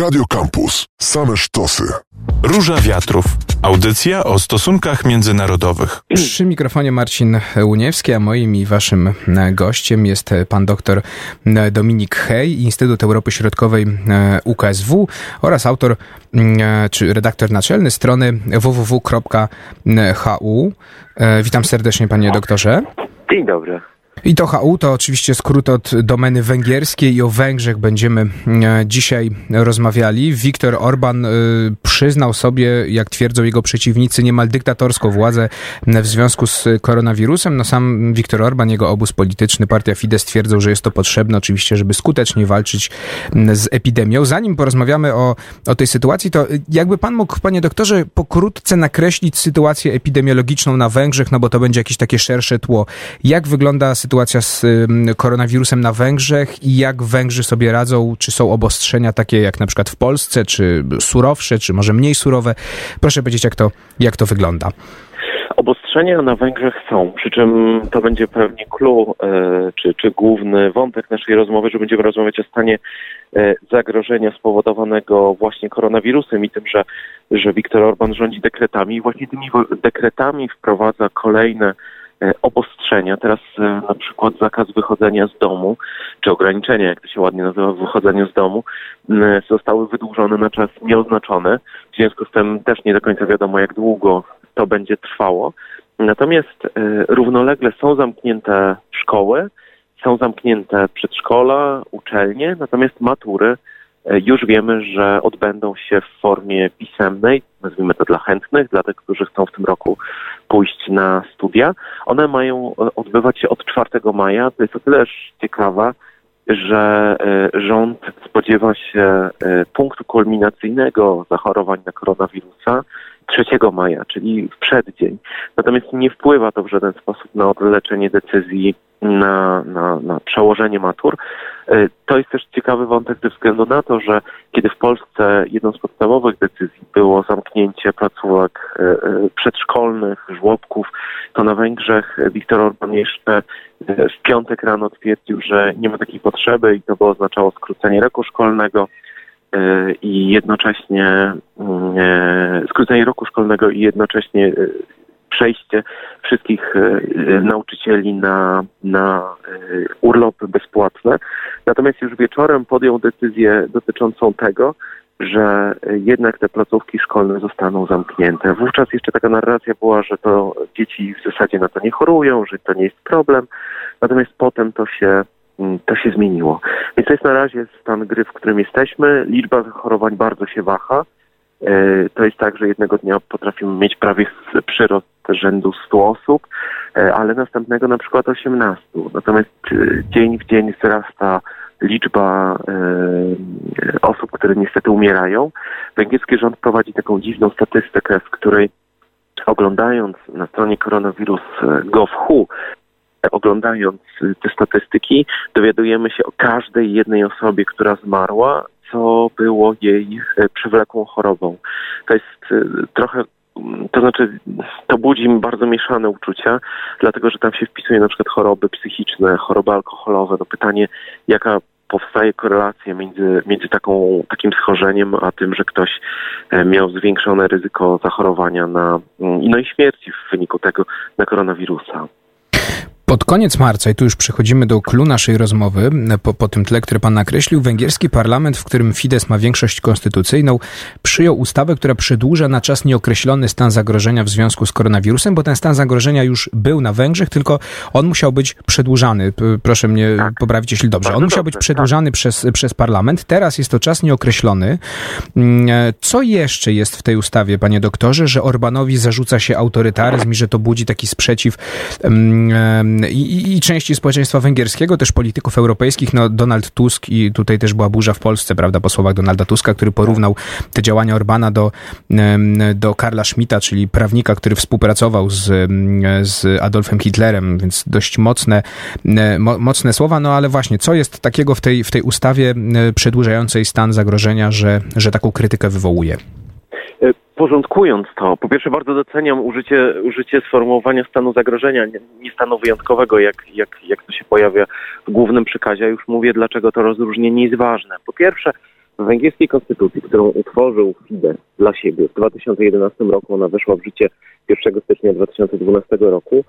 Radio Campus. Same sztosy. Róża Wiatrów. Audycja o stosunkach międzynarodowych. Przy mikrofonie Marcin Łuniewski, a moim i waszym gościem jest pan dr Dominik Hej, Instytut Europy Środkowej UKSW oraz autor czy redaktor naczelny strony www.hu. Witam serdecznie panie doktorze. Dzień dobry. I to HU to oczywiście skrót od domeny węgierskiej i o Węgrzech będziemy e, dzisiaj rozmawiali. Viktor Orban e, przyznał sobie, jak twierdzą jego przeciwnicy, niemal dyktatorską władzę w związku z koronawirusem. No sam Viktor Orban, jego obóz polityczny, partia Fidesz twierdzą, że jest to potrzebne oczywiście, żeby skutecznie walczyć z epidemią. Zanim porozmawiamy o, o tej sytuacji, to jakby pan mógł, panie doktorze, pokrótce nakreślić sytuację epidemiologiczną na Węgrzech, no bo to będzie jakieś takie szersze tło. Jak wygląda sytuacja sytuacja z koronawirusem na Węgrzech i jak Węgrzy sobie radzą? Czy są obostrzenia takie jak na przykład w Polsce, czy surowsze, czy może mniej surowe? Proszę powiedzieć, jak to, jak to wygląda. Obostrzenia na Węgrzech są, przy czym to będzie pewnie clue, czy, czy główny wątek naszej rozmowy, że będziemy rozmawiać o stanie e, zagrożenia spowodowanego właśnie koronawirusem i tym, że, że Viktor Orban rządzi dekretami i właśnie tymi dekretami wprowadza kolejne E, obostrzenia. Teraz e, na przykład zakaz wychodzenia z domu, czy ograniczenia, jak to się ładnie nazywa, wychodzenia z domu, zostały wydłużone na czas nieoznaczony. W związku z tym też nie do końca wiadomo, jak długo to będzie trwało. Natomiast e, równolegle są zamknięte szkoły, są zamknięte przedszkola, uczelnie, natomiast matury E, już wiemy, że odbędą się w formie pisemnej, nazwijmy to dla chętnych, dla tych, którzy chcą w tym roku pójść na studia. One mają e, odbywać się od 4 maja. To jest o tyle ciekawe, że e, rząd spodziewa się punktu kulminacyjnego zachorowań na koronawirusa 3 maja, czyli w przeddzień. Natomiast nie wpływa to w żaden sposób na odleczenie decyzji na, na, na przełożenie matur. E, to jest też ciekawy wątek ze względu na to, że kiedy w Polsce jedną z podstawowych decyzji było zamknięcie placówek e, e, przedszkolnych, żłobków, to na Węgrzech Viktor Orban jeszcze w piątek rano twierdził, że nie ma takiej potrzeby i to by oznaczało skrócenie roku szkolnego i jednocześnie mm, skrócenie roku szkolnego i jednocześnie przejście wszystkich e, nauczycieli na, na e, urlopy bezpłatne. Natomiast już wieczorem podjął decyzję dotyczącą tego, że jednak te placówki szkolne zostaną zamknięte. Wówczas jeszcze taka narracja była, że to dzieci w zasadzie na to nie chorują, że to nie jest problem. Natomiast potem to się to się zmieniło. Więc to jest na razie stan gry, w którym jesteśmy. Liczba zachorowań bardzo się waha. E, to jest tak, że jednego dnia potrafimy mieć prawie przyrost rzędu 100 osób, e, ale następnego na przykład 18. Natomiast e, dzień w dzień wzrasta liczba osób, które niestety umierają. Węgierski rząd prowadzi taką dziwną statystykę, w której oglądając na stronie koronawirus.gov.hu oglądając te statystyki, dowiadujemy się o każdej jednej osobie, która zmarła, co było jej e, przewlekłą chorobą. To jest e, trochę mm, to znaczy, to budzi bardzo mieszane uczucia, dlatego że tam się wpisuje na przykład choroby psychiczne, choroby alkoholowe. No pytanie, jaka powstaje korelacja między, między taką, takim schorzeniem, a tym, że ktoś e, miał zwiększone ryzyko zachorowania na, mm, no i śmierci w wyniku tego na koronawirusa. Pod koniec marca, i tu już przechodzimy do klu naszej rozmowy, po, po tym tle, który pan nakreślił, węgierski parlament, w którym Fidesz ma większość konstytucyjną, przyjął ustawę, która przedłuża na czas nieokreślony stan zagrożenia w związku z koronawirusem, bo ten stan zagrożenia już był na Węgrzech, tylko on musiał być przedłużany. Proszę mnie tak. poprawić, jeśli dobrze. On musiał być tak. przedłużany przez, przez parlament. Teraz jest to czas nieokreślony. Mm, e, co jeszcze jest w tej ustawie, panie doktorze, że Orbanowi zarzuca się autorytaryzm i że to budzi taki sprzeciw um, i, i części społeczeństwa węgierskiego, też polityków europejskich, no Donald Tusk i tutaj też była burza w Polsce, prawda, po słowach Donalda Tuska, który porównał te działania Orbana do, do Karla Schmidta, czyli prawnika, który współpracował z, z Adolfem Hitlerem, więc dość mocne, mocne słowa, no ale właśnie, co jest takiego w tej, w tej ustawie przedłużającej stan zagrożenia, że, że taką krytykę wywołuje? Porządkując to, po pierwsze bardzo doceniam użycie, użycie sformułowania stanu zagrożenia, nie, nie stanu wyjątkowego, jak, jak, jak to się pojawia w głównym przekazie. Już mówię, dlaczego to rozróżnienie jest ważne. Po pierwsze, w węgierskiej konstytucji, którą utworzył Fidesz dla siebie w 2011 roku, ona weszła w życie 1 stycznia 2012 roku,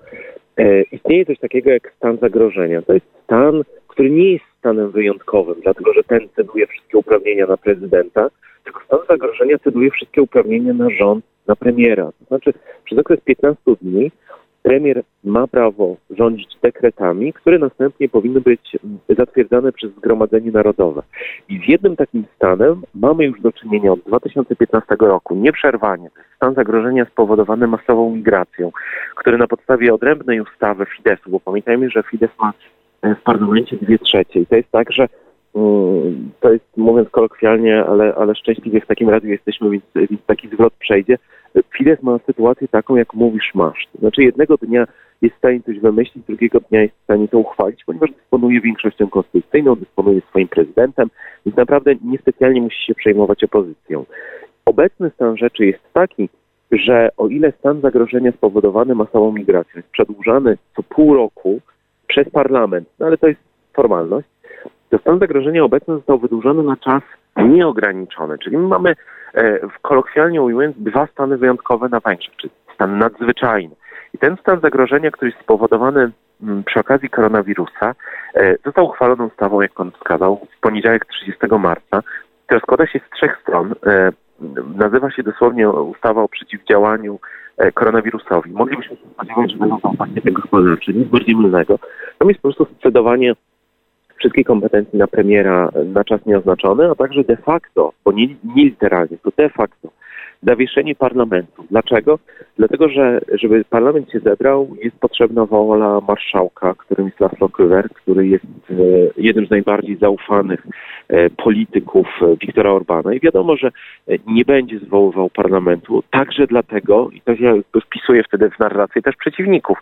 e, istnieje coś takiego jak stan zagrożenia. To jest stan, który nie jest stanem wyjątkowym, dlatego że ten ceduje wszystkie uprawnienia na prezydenta, stan zagrożenia ceduje wszystkie uprawnienia na rząd, na premiera. To znaczy przez okres 15 dni premier ma prawo rządzić dekretami, które następnie powinny być zatwierdzane przez Zgromadzenie Narodowe. I z jednym takim stanem mamy już do czynienia od 2015 roku, nieprzerwanie. Stan zagrożenia spowodowany masową migracją, który na podstawie odrębnej ustawy Fidesu, bo pamiętajmy, że Fidesz ma e, w parlamencie dwie trzecie i to jest tak, że to jest, mówiąc kolokwialnie, ale, ale szczęśliwie w takim razie jesteśmy, więc, więc taki zwrot przejdzie. Fidesz ma sytuację taką, jak mówisz, masz. To znaczy jednego dnia jest w stanie coś wymyślić, drugiego dnia jest w stanie to uchwalić, ponieważ dysponuje większością konstytucyjną, dysponuje swoim prezydentem, więc naprawdę niespecjalnie musi się przejmować opozycją. Obecny stan rzeczy jest taki, że o ile stan zagrożenia spowodowany masową migracją jest przedłużany co pół roku przez parlament, no ale to jest formalność, to stan zagrożenia obecny został wydłużony na czas nieograniczony, czyli my mamy E, kolokwialnie ujmując, dwa stany wyjątkowe na Węgrzech, czyli stan nadzwyczajny. I ten stan zagrożenia, który jest spowodowany mm, przy okazji koronawirusa, e, został uchwalony ustawą, jak pan wskazał, w poniedziałek 30 marca, która składa się z trzech stron. E, nazywa się dosłownie ustawa o przeciwdziałaniu koronawirusowi. Moglibyśmy się spodziewać, że będą to pakiety gospodarcze, nic bardziej mylnego. Tam jest po prostu scedowanie wszystkie kompetencje na premiera na czas nieoznaczony, a także de facto, bo nie, nie literalnie, to de facto zawieszenie parlamentu. Dlaczego? Dlatego, że żeby parlament się zebrał, jest potrzebna wola marszałka, którym jest Laszlo Köver, który jest e, jednym z najbardziej zaufanych e, polityków e, Viktora Orbana i wiadomo, że nie będzie zwoływał parlamentu, także dlatego, i to ja wpisuję wtedy w narrację też przeciwników,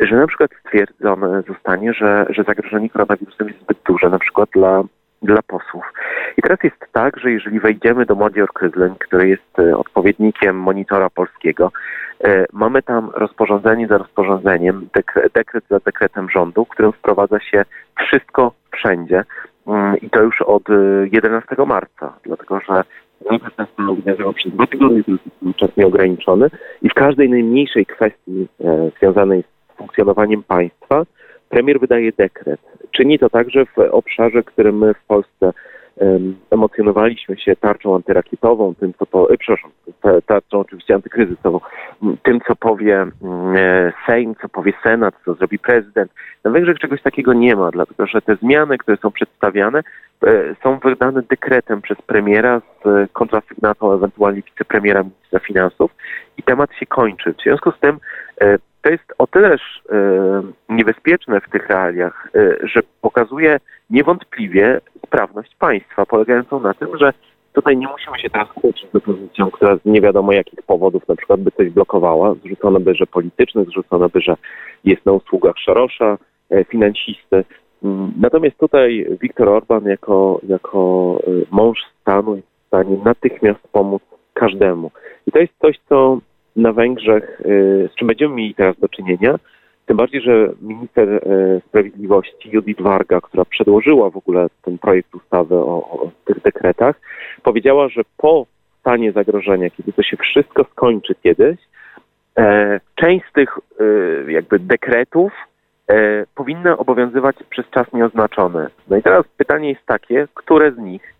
że na przykład stwierdzone zostanie, że, że zagrożenie koronawirusem jest zbyt duże, na przykład dla dla posłów. I teraz jest tak, że jeżeli wejdziemy do Modior Kryzleń, który jest e, odpowiednikiem monitora polskiego, e, mamy tam rozporządzenie za rozporządzeniem, dekret za dekretem rządu, którym wprowadza się wszystko wszędzie mm, i to już od 11 e, marca, dlatego że Zakres ten obowiązywał przez dwa tygodnie, jest czas nieograniczony i w każdej najmniejszej kwestii związanej z funkcjonowaniem państwa premier wydaje dekret. Czyni to także w obszarze, którym my w Polsce emocjonowaliśmy się tarczą antyrakietową, tym co po, e, przepraszam, tarczą oczywiście antykryzysową, tym co powie e, Sejm, co powie Senat, co zrobi prezydent. Na Węgrzech czegoś takiego nie ma, dlatego że te zmiany, które są przedstawiane, e, są wydane dekretem przez premiera z kontrasygnatą ewentualnie wicepremiera ministra finansów i temat się kończy. W związku z tym to jest o tyleż niebezpieczne w tych realiach, że pokazuje niewątpliwie sprawność państwa, polegającą na tym, że tutaj nie musimy się teraz kłócić z opozycją, która z nie wiadomo jakich powodów na przykład by coś blokowała. Zrzucono by, że polityczny, zrzucono by, że jest na usługach Szarosza, e, finansisty. Mm, natomiast tutaj Viktor Orban jako, jako mąż stanu jest w stanie natychmiast pomóc każdemu. I to jest coś, co na Węgrzech, y, z czym będziemy mieli teraz do czynienia. Tym bardziej, że minister y, sprawiedliwości Judith Warga, która przedłożyła w ogóle ten projekt ustawy o, o tych dekretach, powiedziała, że po stanie zagrożenia, kiedy to się wszystko skończy kiedyś, e, część z tych e, jakby dekretów e, powinna obowiązywać przez czas nieoznaczony. No i teraz pytanie jest takie, które z nich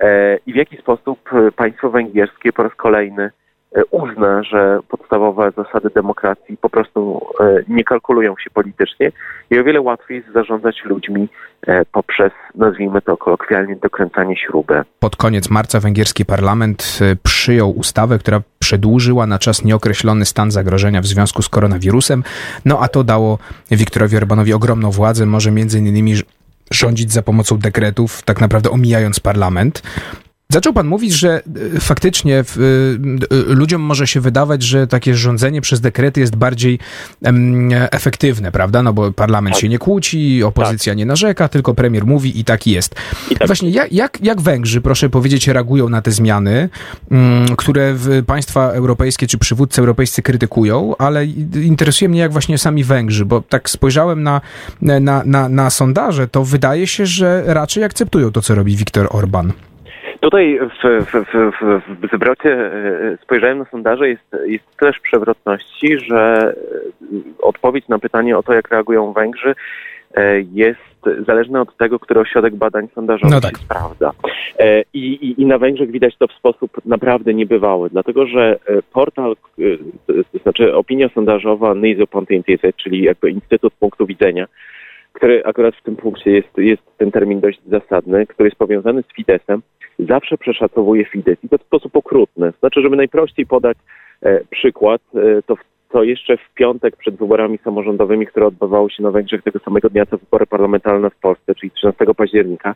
e, i w jaki sposób państwo węgierskie po raz kolejny E, uzna, że podstawowe zasady demokracji po prostu e, nie kalkulują się politycznie i o wiele łatwiej jest zarządzać ludźmi e, poprzez, nazwijmy to kolokwialnie, dokręcanie śruby. Pod koniec marca węgierski parlament przyjął ustawę, która przedłużyła na czas nieokreślony stan zagrożenia w związku z koronawirusem, no a to dało Wiktorowi Orbanowi ogromną władzę, może między innymi rządzić za pomocą dekretów, tak naprawdę omijając parlament. Zaczął pan mówić, że e, faktycznie e, e, ludziom może się wydawać, że takie rządzenie przez dekrety jest bardziej efektywne, prawda? No bo parlament tak. się nie kłóci, opozycja tak. nie narzeka, tylko premier mówi i tak jest. I tak. Właśnie jak, jak, jak Węgrzy, proszę powiedzieć, reagują na te zmiany, mm, które państwa europejskie czy przywódcy europejscy krytykują, ale interesuje mnie, jak właśnie sami Węgrzy, bo tak spojrzałem na, na, na, na sondaże, to wydaje się, że raczej akceptują to, co robi Viktor Orban. Tutaj w, w, w, w zwrocie spojrzałem na sondaże, jest, jest też przewrotności, że odpowiedź na pytanie o to, jak reagują Węgrzy, jest zależne od tego, który ośrodek badań sondażowych no tak. sprawdza. E, I, i, I na Węgrzech widać to w sposób naprawdę niebywały, dlatego że e, portal, e, to znaczy opinia sondażowa NIZO Pontientiese, czyli jakby Instytut Punktu Widzenia, który akurat w tym punkcie jest, jest ten termin dość zasadny, który jest powiązany z Fidesem, zawsze przeszacowuje Fides i to w sposób okrutny. Znaczy, żeby najprościej podać e, przykład, e, to to jeszcze w piątek przed wyborami samorządowymi, które odbywały się na Węgrzech tego samego dnia, co wybory parlamentarne w Polsce, czyli 13 października,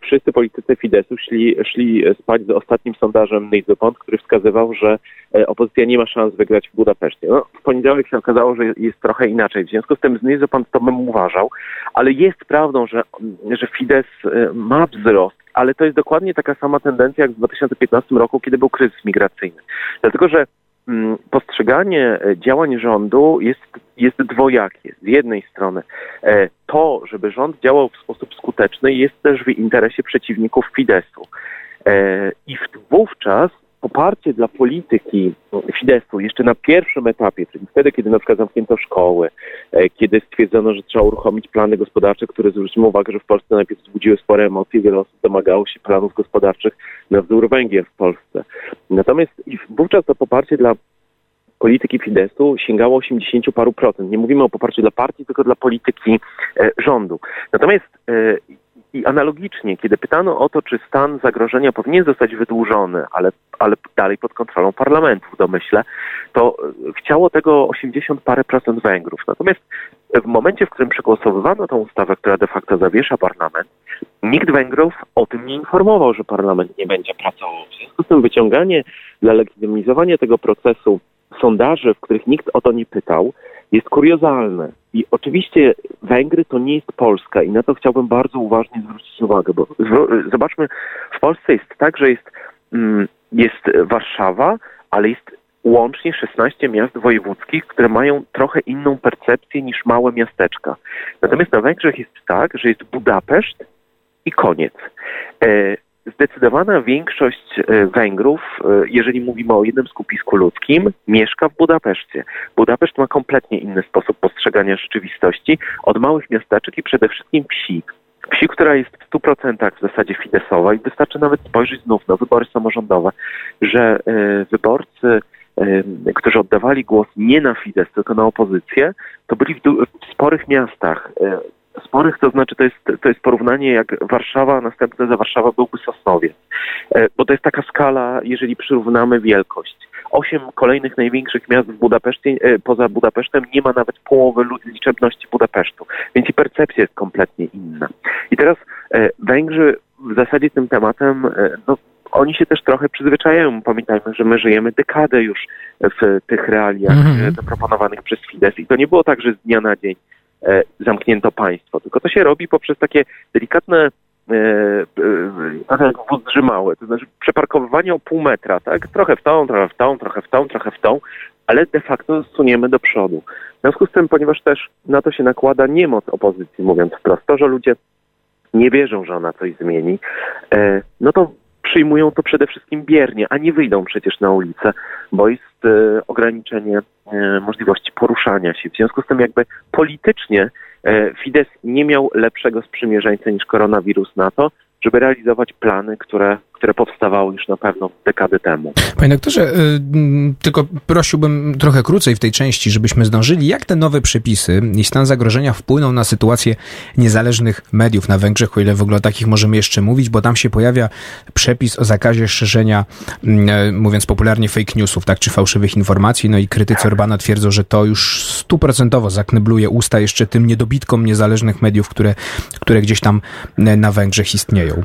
wszyscy politycy Fidesu szli, szli spać z ostatnim sondażem Nizopont, który wskazywał, że e, opozycja nie ma szans wygrać w Budapeszcie. No, w poniedziałek się okazało, że jest trochę inaczej. W związku z tym z Nizopont to bym uważał, ale jest prawdą, że, że Fidesz e, ma wzrost, ale to jest dokładnie taka sama tendencja jak w 2015 roku, kiedy był kryzys migracyjny. Dlatego, że postrzeganie e, działań rządu jest, jest dwojakie. Z jednej strony e, to, żeby rząd działał w sposób skuteczny jest też w interesie przeciwników Fidesu. E, I wówczas poparcie dla polityki Fidesu jeszcze na pierwszym etapie, czyli wtedy, kiedy na przykład zamknięto szkoły, kiedy stwierdzono, że trzeba uruchomić plany gospodarcze, które zwrócimy uwagę, że w Polsce najpierw wzbudziły spore emocje, wiele osób domagało się planów gospodarczych na wzór Węgier w Polsce. Natomiast wówczas to poparcie dla polityki Fidesu sięgało 80 paru procent. Nie mówimy o poparciu dla partii, tylko dla polityki e, rządu. Natomiast e, i analogicznie, kiedy pytano o to, czy stan zagrożenia powinien zostać wydłużony, ale, ale dalej pod kontrolą parlamentu w domyśle, to e, chciało tego 80 parę procent Węgrów. Natomiast w momencie, w którym przegłosowywano tą ustawę, która de facto zawiesza parlament, nikt Węgrów o tym nie informował, że parlament nie będzie pracował. W związku z tym wyciąganie dla legitymizowania tego procesu sondaży, w których nikt o to nie pytał, jest kuriozalne. I oczywiście Węgry to nie jest Polska i na to chciałbym bardzo uważnie zwrócić uwagę, bo zobaczmy, w Polsce jest tak, że jest, mm, jest Warszawa, ale jest łącznie 16 miast wojewódzkich, które mają trochę inną percepcję niż małe miasteczka. Natomiast na Węgrzech jest tak, że jest Budapeszt i koniec. Zdecydowana większość e, Węgrów, e, jeżeli mówimy o jednym skupisku ludzkim, mieszka w Budapeszcie. Budapeszt ma kompletnie inny sposób postrzegania rzeczywistości od małych miasteczek i przede wszystkim wsi. Wsi, która jest w 100% w zasadzie fidesowa i wystarczy nawet spojrzeć znów na wybory samorządowe, że e, wyborcy którzy oddawali głos nie na Fidesz, tylko na opozycję, to byli w, w sporych miastach sporych, to znaczy to jest, to jest porównanie jak Warszawa, następne za Warszawa byłby Sosnowiec. E, bo to jest taka skala, jeżeli przyrównamy wielkość. Osiem kolejnych największych miast w Budapeszcie, e, poza Budapesztem nie ma nawet połowy liczebności Budapesztu, więc i percepcja jest kompletnie inna. I teraz e, Węgrzy w zasadzie tym tematem, no, oni się też trochę przyzwyczajają. Pamiętajmy, że my żyjemy dekadę już w tych realiach mm -hmm. zaproponowanych przez Fidesz i to nie było tak, że z dnia na dzień zamknięto państwo, tylko to się robi poprzez takie delikatne e, e, jak wóz drzymały, to znaczy przeparkowywanie o pół metra, tak? Trochę w tą, trochę w tą, trochę w tą, trochę w tą, ale de facto suniemy do przodu. W związku z tym, ponieważ też na to się nakłada niemoc opozycji, mówiąc wprost, to, że ludzie nie wierzą, że ona coś zmieni, no to przyjmują to przede wszystkim biernie, a nie wyjdą przecież na ulicę, bo jest e, ograniczenie e, możliwości poruszania się. W związku z tym jakby politycznie e, Fidesz nie miał lepszego sprzymierzeńca niż koronawirus na to, żeby realizować plany, które które powstawały już na pewno dekady temu. Panie doktorze, y, tylko prosiłbym trochę krócej w tej części, żebyśmy zdążyli. Jak te nowe przepisy i stan zagrożenia wpłyną na sytuację niezależnych mediów na Węgrzech, o ile w ogóle o takich możemy jeszcze mówić, bo tam się pojawia przepis o zakazie szerzenia, e, mówiąc popularnie, fake newsów, tak, czy fałszywych informacji, no i krytycy Orbana twierdzą, że to już stuprocentowo zaknebluje usta jeszcze tym niedobitkom niezależnych mediów, które, które gdzieś tam e, na Węgrzech istnieją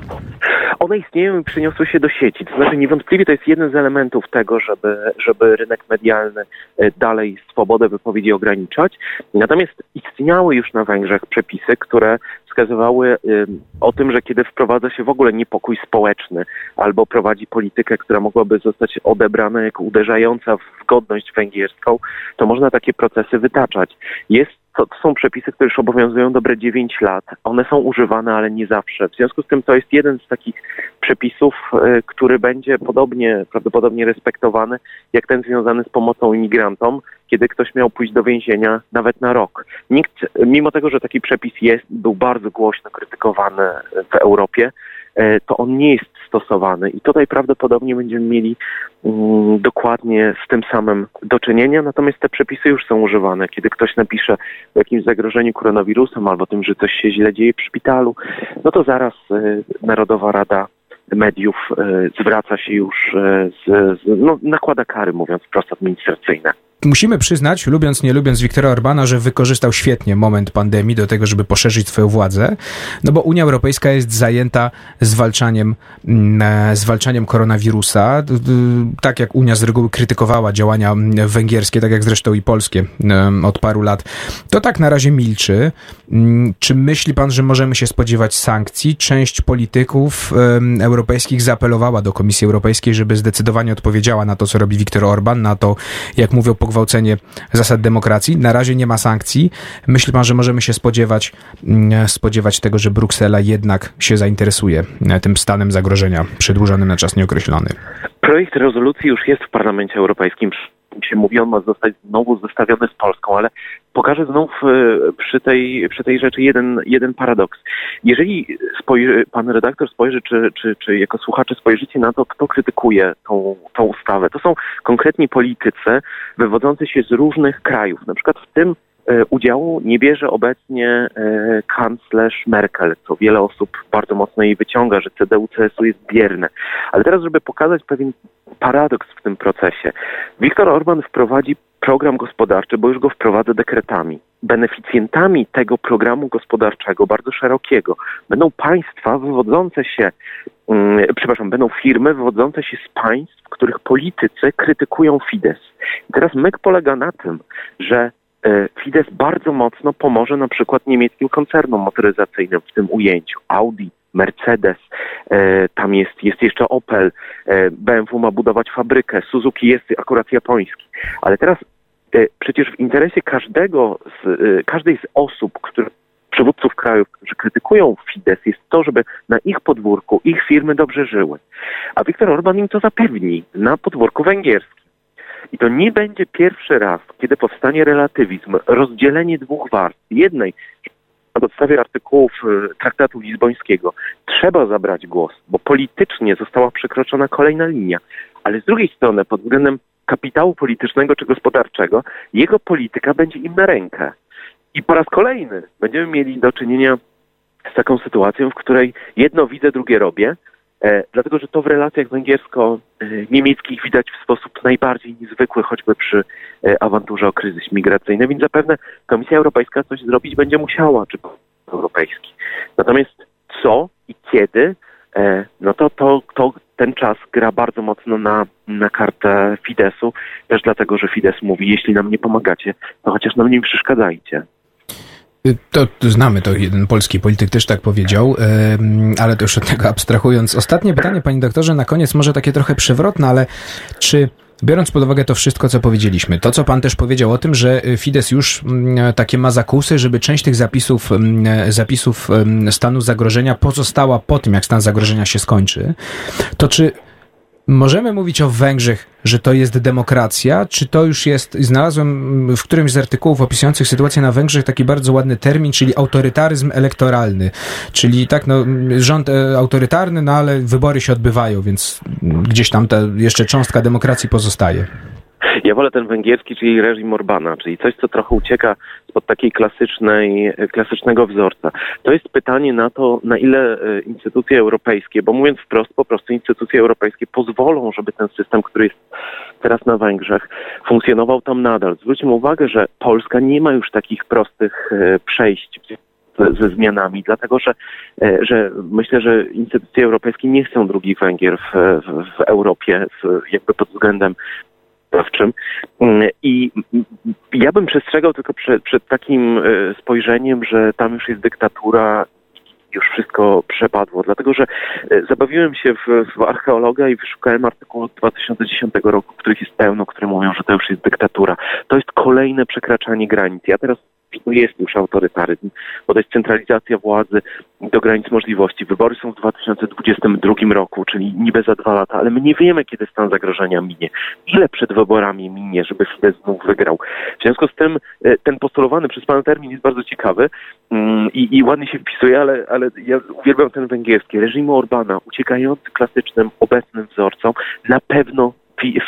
one istnieją i przyniosły się do sieci. To znaczy niewątpliwie to jest jeden z elementów tego, żeby, żeby rynek medialny e, dalej swobodę wypowiedzi ograniczać. Natomiast istniały już na Węgrzech przepisy, które wskazywały o tym, że kiedy wprowadza się w ogóle niepokój społeczny albo prowadzi politykę, która mogłaby zostać odebrana jako uderzająca w godność węgierską, to można takie procesy wytaczać. Jest to, to, są przepisy, które już obowiązują dobre 9 lat. One są używane, ale nie zawsze. W związku z tym to jest jeden z takich przepisów, e, który będzie podobnie, prawdopodobnie respektowany, jak ten związany z pomocą imigrantom, kiedy ktoś miał pójść do więzienia nawet na rok. Nikt, mimo tego, że taki przepis jest, był bardzo głośno krytykowany w Europie, to on nie jest stosowany i tutaj prawdopodobnie będziemy mieli mm, dokładnie z tym samym do czynienia, natomiast te przepisy już są używane. Kiedy ktoś napisze o jakimś zagrożeniu koronawirusem albo tym, że coś się źle dzieje w szpitalu, no to zaraz y, Narodowa Rada Mediów y, zwraca się już z, z no, nakłada kary, mówiąc wprost administracyjne musimy przyznać, lubiąc, nie lubiąc Wiktora Orbana, że wykorzystał świetnie moment pandemii do tego, żeby poszerzyć swoją władzę, no bo Unia Europejska jest zajęta zwalczaniem, mm, e, zwalczaniem koronawirusa. Tak jak Unia z reguły krytykowała działania węgierskie, tak jak zresztą i polskie od paru lat, to tak na razie milczy. Mm, czy myśli pan, że możemy się spodziewać sankcji? Część polityków europejskich zaapelowała do Komisji Europejskiej, żeby zdecydowanie odpowiedziała na to, co robi Viktor Orban, na to, jak mówią pogwałcenie zasad demokracji. Na razie nie ma sankcji. Myśli pan, że możemy się spodziewać, mm, spodziewać tego, że Bruksela jednak się zainteresuje e, tym stanem zagrożenia przedłużonym na czas nieokreślony? Projekt rezolucji już jest w Parlamencie Europejskim się mówi, on ma zostać znowu zestawiony z Polską, ale pokażę znów e, przy tej, przy tej rzeczy jeden, jeden paradoks. Jeżeli spojrzy, pan redaktor spojrzy, czy, czy, czy jako słuchacze spojrzycie na to, kto krytykuje tą, tą ustawę, to są konkretni politycy wywodzący się z różnych krajów. Na przykład w tym udziału nie bierze obecnie e, kanclerz Merkel, co wiele osób bardzo mocno jej wyciąga, że CDU-CSU jest bierne. Ale teraz, żeby pokazać pewien paradoks w tym procesie. Viktor Orban wprowadzi program gospodarczy, bo już go wprowadza dekretami. Beneficjentami tego programu gospodarczego, bardzo szerokiego, będą państwa wywodzące się, um, przepraszam, będą firmy wywodzące się z państw, których politycy krytykują Fidesz. I teraz myk polega na tym, że e, Fidesz bardzo mocno pomoże na przykład niemieckim koncernom motoryzacyjnym w tym ujęciu. Audi, Mercedes, e, tam jest, jest jeszcze Opel, e, BMW ma budować fabrykę, Suzuki jest akurat japoński. Ale teraz przecież w interesie każdego z, każdej z osób, które przywódców krajów, którzy krytykują Fidesz, jest to, żeby na ich podwórku ich firmy dobrze żyły. A Viktor Orban im to zapewni na podwórku węgierskim. I to nie będzie pierwszy raz, kiedy powstanie relatywizm, rozdzielenie dwóch warstw. Jednej, na podstawie artykułów y, traktatu lizbońskiego trzeba zabrać głos, bo politycznie została przekroczona kolejna linia, ale z drugiej strony pod względem kapitału politycznego czy gospodarczego jego polityka będzie im na rękę. I po raz kolejny będziemy mieli do czynienia z taką sytuacją, w której jedno widzę, drugie robię, dlatego, że to w relacjach węgiersko-niemieckich widać w sposób najbardziej niezwykły, choćby przy e, awanturze o kryzys migracyjny, więc zapewne Komisja Europejska coś zrobić będzie musiała, czy Europejski. Natomiast co i kiedy, e, no to, to, to ten czas gra bardzo mocno na, na kartę Fidesu, też dlatego, że Fidesz mówi, jeśli nam nie pomagacie, to chociaż nam nie przeszkadzajcie. To, to, znamy, to jeden polski polityk też tak powiedział, ale to już od tego abstrahując. Ostatnie pytanie, panie doktorze, na koniec może takie trochę przewrotne, ale czy Biorąc pod uwagę to wszystko, co powiedzieliśmy, to co pan też powiedział o tym, że Fidesz już mm, takie ma zakusy, żeby część tych zapisów, mm, zapisów stanu zagrożenia pozostała po tym, jak stan zagrożenia się skończy, to czy Możemy mówić o Węgrzech, że to jest demokracja, czy to już jest, znalazłem w którymś z artykułów opisujących sytuację na Węgrzech taki bardzo ładny termin, czyli autorytaryzm elektoralny. Czyli tak, no, rząd e, autorytarny, no ale wybory się odbywają, więc gdzieś tam ta jeszcze cząstka demokracji pozostaje. Ja wolę ten węgierski, czyli reżim Orbana, czyli coś, co trochę ucieka spod takiej klasycznej, klasycznego wzorca. To jest pytanie na to, na ile e, instytucje europejskie, bo mówiąc wprost, po prostu instytucje europejskie pozwolą, żeby ten system, który jest teraz na Węgrzech, funkcjonował tam nadal. Zwróćmy uwagę, że Polska nie ma już takich prostych e, przejść ze zmianami, dlatego że, e, że myślę, że instytucje europejskie nie chcą drugich Węgier w, w, w Europie, w, jakby pod względem sprawczym. Mm, I ja bym przestrzegał tylko przed, przed takim e, spojrzeniem, że tam już jest dyktatura już wszystko przepadło, dlatego że e, zabawiłem się w, w archeologa i wyszukałem artykuł od 2010 roku, których jest pełno, które mówią, że to już jest dyktatura. To jest kolejne przekraczanie granic. Ja teraz to jest już autorytaryzm, bo to jest centralizacja władzy do granic możliwości. Wybory są w 2022 roku, czyli niby za dwa lata, ale my nie wiemy, kiedy stan zagrożenia minie. Ile przed wyborami minie, żeby Fidesz znów wygrał. W związku z tym e, ten postulowany przez pana termin jest bardzo ciekawy mm, i, i ładnie się wpisuje, ale, ale ja uwielbiam ten węgierski. Reżim Orbana, uciekający klasycznym, obecnym wzorcom, na pewno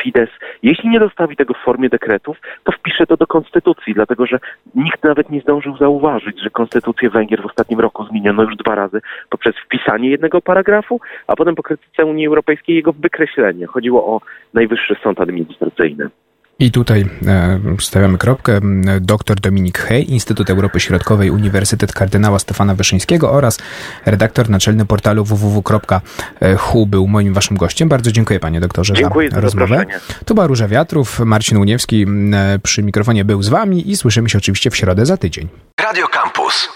Fidesz, jeśli nie dostawi tego w formie dekretów, to wpisze to do konstytucji, dlatego że nikt nawet nie zdążył zauważyć, że konstytucję Węgier w ostatnim roku zmieniono już dwa razy poprzez wpisanie jednego paragrafu, a potem po krytyce Unii Europejskiej jego wykreślenie. Chodziło o Najwyższy Sąd Administracyjny. I tutaj e, stawiamy kropkę. Dr Dominik Hej, Instytut Europy Środkowej, Uniwersytet Kardynała Stefana Wyszyńskiego oraz redaktor naczelny portalu www.hu był moim waszym gościem. Bardzo dziękuję panie doktorze dziękuję za, za rozmowę. To była Róża Wiatrów. Marcin Uniewski przy mikrofonie był z wami i słyszymy się oczywiście w środę za tydzień. Radio Campus.